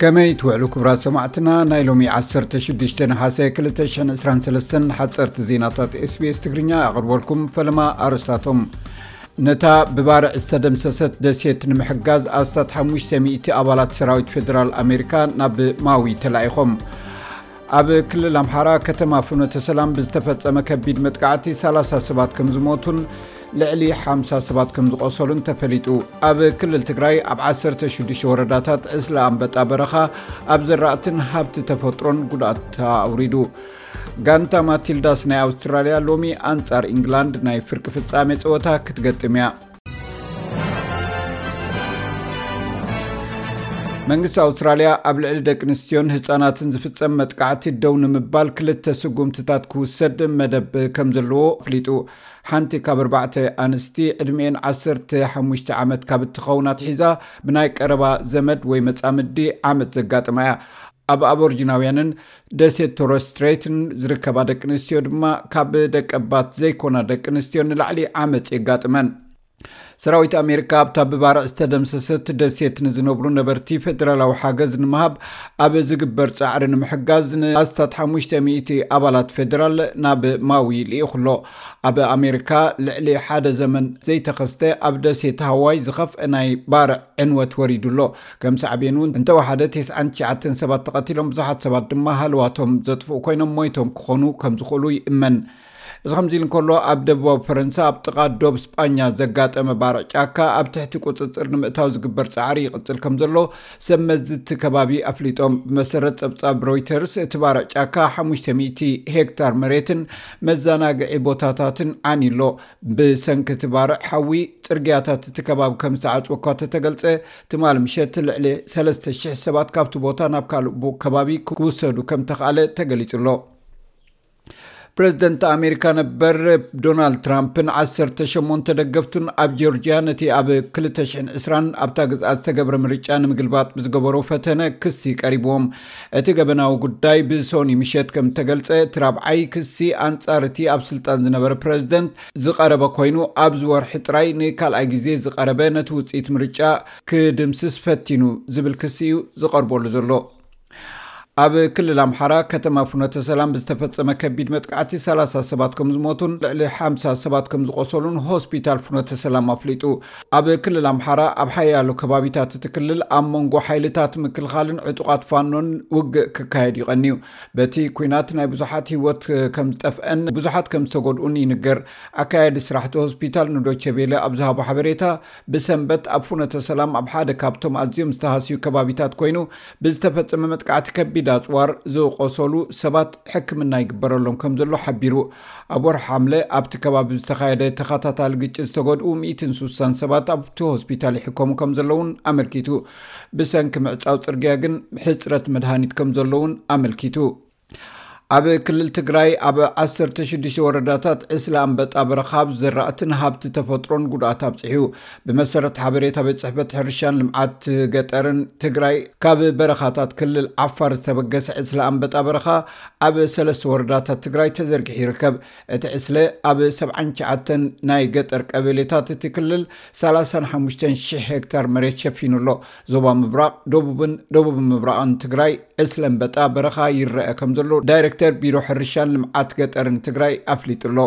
ከመይ ትውዕሉ ክብራት ሰማዕትና ናይ ሎሚ ዓሰርተ ሽዱሽተ ነሓሰ ክልተ ሽሕን ዕስራን ሰለስተን ሓጸርቲ ዜናታት sbs ትግርኛ ኣቕርበልኩም ፈለማ ኣርስታቶም ነታ ብባርዕ ዝተደምሰሰት ደሴት ንምሕጋዝ ኣስታት ሓሙሽተ ሚእቲ ኣባላት ሰራዊት ፌደራል ኣሜሪካ ናብ ማዊ ተላኢኾም ኣብ ክልል ኣምሓራ ከተማ ፍኖተ ሰላም ብዝተፈፀመ ከቢድ መጥቃዕቲ 30 ሰባት ከም ዝሞቱን ልዕሊ 50 ሰባት ከም ዝቆሰሉን ተፈሊጡ ኣብ ክልል ትግራይ ኣብ 16 ወረዳታት ዕስለ ኣንበጣ በረኻ ኣብ ዘራእትን ሃብቲ ተፈጥሮን ጉድኣት ኣውሪዱ ጋንታ ማቲልዳስ ናይ ኣውስትራልያ ሎሚ ኣንጻር ኢንግላንድ ናይ ፍርቂ ፍጻሜ ፀወታ ክትገጥም እያ መንግስቲ ኣውስትራልያ ኣብ ልዕሊ ደቂ ኣንስትዮን ህፃናትን ዝፍፀም መጥቃዕቲ ደው ንምባል ክልተ ስጉምትታት ክውሰድ መደብ ከም ዘለዎ ኣፍሊጡ ሓንቲ ካብ ኣርባዕተ ኣንስቲ ዕድሜኤን ዓሰርተ ሓሙሽተ ዓመት ካብ እትኸውን ኣትሒዛ ብናይ ቀረባ ዘመድ ወይ መፃምዲ ዓመት ዘጋጥማ እያ ኣብ ኣበርጅናውያንን ደሴት ቶረስ ስትሬትን ዝርከባ ደቂ ኣንስትዮ ድማ ካብ ደቀባት ዘይኮና ደቂ ኣንስትዮ ንላዕሊ ዓመፅ የጋጥመን። ሰራዊት ኣሜሪካ ኣብታ ብባርዕ ዝተደምሰሰት ደሴት ንዝነብሩ ነበርቲ ፌደራላዊ ሓገዝ ንምሃብ ኣብ ዝግበር ፃዕሪ ንምሕጋዝ ንኣስታት 500 ኣባላት ፌደራል ናብ ማዊ ልኢኹ ኣሎ ኣብ ኣሜሪካ ልዕሊ ሓደ ዘመን ዘይተኸስተ ኣብ ደሴት ሃዋይ ዝኸፍአ ናይ ባርዕ ዕንወት ወሪዱ ኣሎ ከም ሳዕቤን እውን እንተወሓደ ቴስዓን ትሽዓተን ሰባት ተቐቲሎም ብዙሓት ሰባት ድማ ሃለዋቶም ዘጥፍኡ ኮይኖም ሞይቶም ክኾኑ ከም ዝኽእሉ ይእመን። እዚ ከምዚ ኢሉ እንከሎ ኣብ ደቡባዊ ፈረንሳ ኣብ ጥቓ ዶብ ስጳኛ ዘጋጠመ ባርዕ ጫካ ኣብ ትሕቲ ቁጽጽር ንምእታው ዝግበር ጻዕሪ ይቕጽል ከም ዘሎ ሰብ መዚ እቲ ከባቢ ኣፍሊጦም። ብመሰረት ጸብጻብ ሮይተርስ እቲ ባርዕ ጫካ ሓሙሽተ ሚእቲ ሄክታር መሬትን መዘናግዒ ቦታታትን ዓንዩ ኣሎ። ብሰንኪ እቲ ባርዕ ሓዊ ጽርግያታት እቲ ከባቢ ከም ዝተዓጽወ እኳ እንተተገልጸ፣ ትማል ምሸት ልዕሊ ሰለስተ ሽሕ ሰባት ካብቲ ቦታ ናብ ካልእ ከባቢ ክውሰዱ ከም ተኽኣለ ተገሊጹ ኣሎ። ፕረዚደንት ኣሜሪካ ነበር ዶናልድ ትራምፕን 18 ደገፍቱን ኣብ ጆርጅያ ነቲ ኣብ 220 ኣብታ ግዝኣት ዝተገብረ ምርጫ ንምግልባጥ ብዝገበሮ ፈተነ ክሲ ቀሪብዎም እቲ ገበናዊ ጉዳይ ብሶኒ ምሸት ከም እተገልጸ እቲ ራብዓይ ክሲ ኣንጻር እቲ ኣብ ስልጣን ዝነበረ ፕረዚደንት ዝቐረበ ኮይኑ ኣብዚ ወርሒ ጥራይ ንካልኣይ ግዜ ዝቐረበ ነቲ ውፅኢት ምርጫ ክድምስስ ፈቲኑ ዝብል ክሲ እዩ ዝቐርበሉ ዘሎ። ኣብ ክልል ኣምሓራ ከተማ ፍኖተ ሰላም ብዝተፈፀመ ከቢድ መጥቃዕቲ ሰላሳ ሰባት ከም ዝሞቱን ልዕሊ ሓምሳ ሰባት ከም ዝቖሰሉን ሆስፒታል ፍኖተ ሰላም ኣፍሊጡ። ኣብ ክልል ኣምሓራ ኣብ ሓያሎ ከባቢታት እቲ ክልል ኣብ መንጎ ሓይልታት ምክልኻልን ዕጡቓት ፋኖን ውግእ ክካየድ እዩ ቀንዩ። በቲ ኩናት ናይ ብዙሓት ህይወት ከምዝጠፍአን ብዙሓት ከምዝተጎድኡን ይንገር። ኣካያዲ ስራሕቲ ሆስፒታል ንዶቼ ቬለ ኣብ ዝሃቦ ሓበሬታ ብሰንበት ኣብ ፍኖተ ሰላም ኣብ ሓደ ካብቶም ኣዝዮም ዝተሃስዩ ከባቢታት ኮይኑ ብዝተፈፀመ መጥቃዕቲ ከቢድ ኣፅዋር ዝቖሰሉ ሰባት ሕክምና ይግበረሎም ከምዘሎ ሓቢሩ። ኣብ ወርሒ ሓምለ ኣብቲ ከባቢ ዝተኻየደ ተኸታታሊ ግጭት ዝተጎድኡ ሚእትን ስሳን ሰባት ኣብቲ ሆስፒታል ይሕከሙ ከምዘለውን ኣመልኪቱ። ብሰንኪ ምዕፃው ፅርግያ ግን ሕፅረት መድሃኒት ከም ዘሎ እውን ኣመልኪቱ። ኣብ ክልል ትግራይ ኣብ 16 ወረዳታት ዕስለ ኣንበጣ በረኻ ኣብ ዘራእትን ሃብቲ ተፈጥሮን ጉድኣት ኣብፅሑ። ብመሰረት ሓበሬታ ቤት ፅሕፈት ሕርሻን ልምዓት ገጠርን ትግራይ ካብ በረኻታት ክልል ዓፋር ዝተበገሰ ዕስለ ኣንበጣ በረኻ ኣብ ሰለስተ ወረዳታት ትግራይ ተዘርጊሑ ይርከብ። እቲ ዕስለ ኣብ ሰብዓን ትሽዓተን ናይ ገጠር ቀበሌታት እቲ ክልል ሰላሳን ሓሙሽተን ሽሕ ሄክታር መሬት ሸፊኑ ኣሎ። ዞባ ምብራቕ፣ ደቡብን ደቡብ ምብራቕን ትግራይ ዕስለ ኣንበጣ በረኻ ይረኣ ከምዘሎ ዳይሬክተር ቢሮ ሕርሻን ልምዓት ገጠርን ትግራይ ኣፍሊጡ ኣሎ።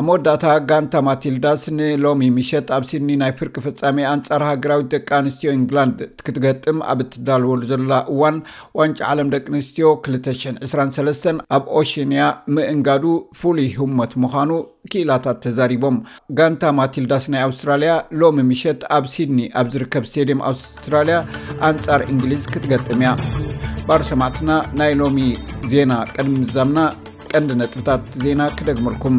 ኣብ መወዳእታ ጋንታ ማቲልዳስ ንሎሚ ምሸት ኣብ ሲድኒ ናይ ፍርቂ ፍጻሜ ኣንጻር ሃገራዊት ደቂ ኣንስትዮ ኢንግላንድ ክትገጥም ኣብ እትዳለወሉ ዘላ እዋን ዋንጫ ዓለም ደቂ ኣንስትዮ 223 ኣብ ኦሽንያ ምእንጋዱ ፍሉይ ህሞት ምዃኑ ክኢላታት ተዛሪቦም ጋንታ ማቲልዳስ ናይ ኣውስትራልያ ሎሚ ምሸት ኣብ ሲድኒ ኣብ ዝርከብ ስተድየም ኣውስትራልያ ኣንጻር እንግሊዝ ክትገጥም እያ ባር ሰማዕትና ናይ ሎሚ ዜና ቅድሚ ምዛምና ቀንዲ ነጥብታት ዜና ክደግመልኩም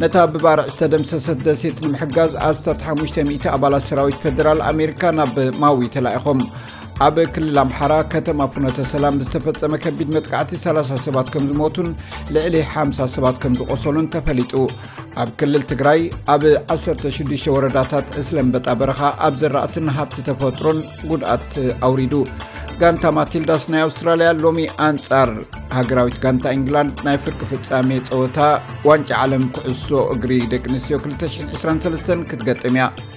ነታ ብባርዕ ዝተደምሰሰት ደሴት ንምሕጋዝ ኣስታት ሓሙሽ0 ኣባላት ሰራዊት ፈደራል ኣሜሪካ ናብ ማዊ ተላኢኹም ኣብ ክልል ኣምሓራ ከተማ ፍኖተ ሰላም ዝተፈፀመ ከቢድ መጥቃዕቲ 30 ሰባት ከም ዝሞቱን ልዕሊ ሓ0 ሰባት ከም ዝቆሰሉን ተፈሊጡ ኣብ ክልል ትግራይ ኣብ 16 ወረዳታት እስለምበጣ በረኻ ኣብ ዘራእትን ሃብቲ ተፈጥሮን ጉድኣት ኣውሪዱ ጋንታ ማቲልዳስ ናይ ኣውስትራልያ ሎሚ ኣንፃር ሃገራዊት ጋንታ ኢንግላንድ ናይ ፍርቂ ፍፃሜ ፀወታ ዋንጫ ዓለም ኩዕሶ እግሪ ደቂ ኣንስትዮ 223 ክትገጥም እያ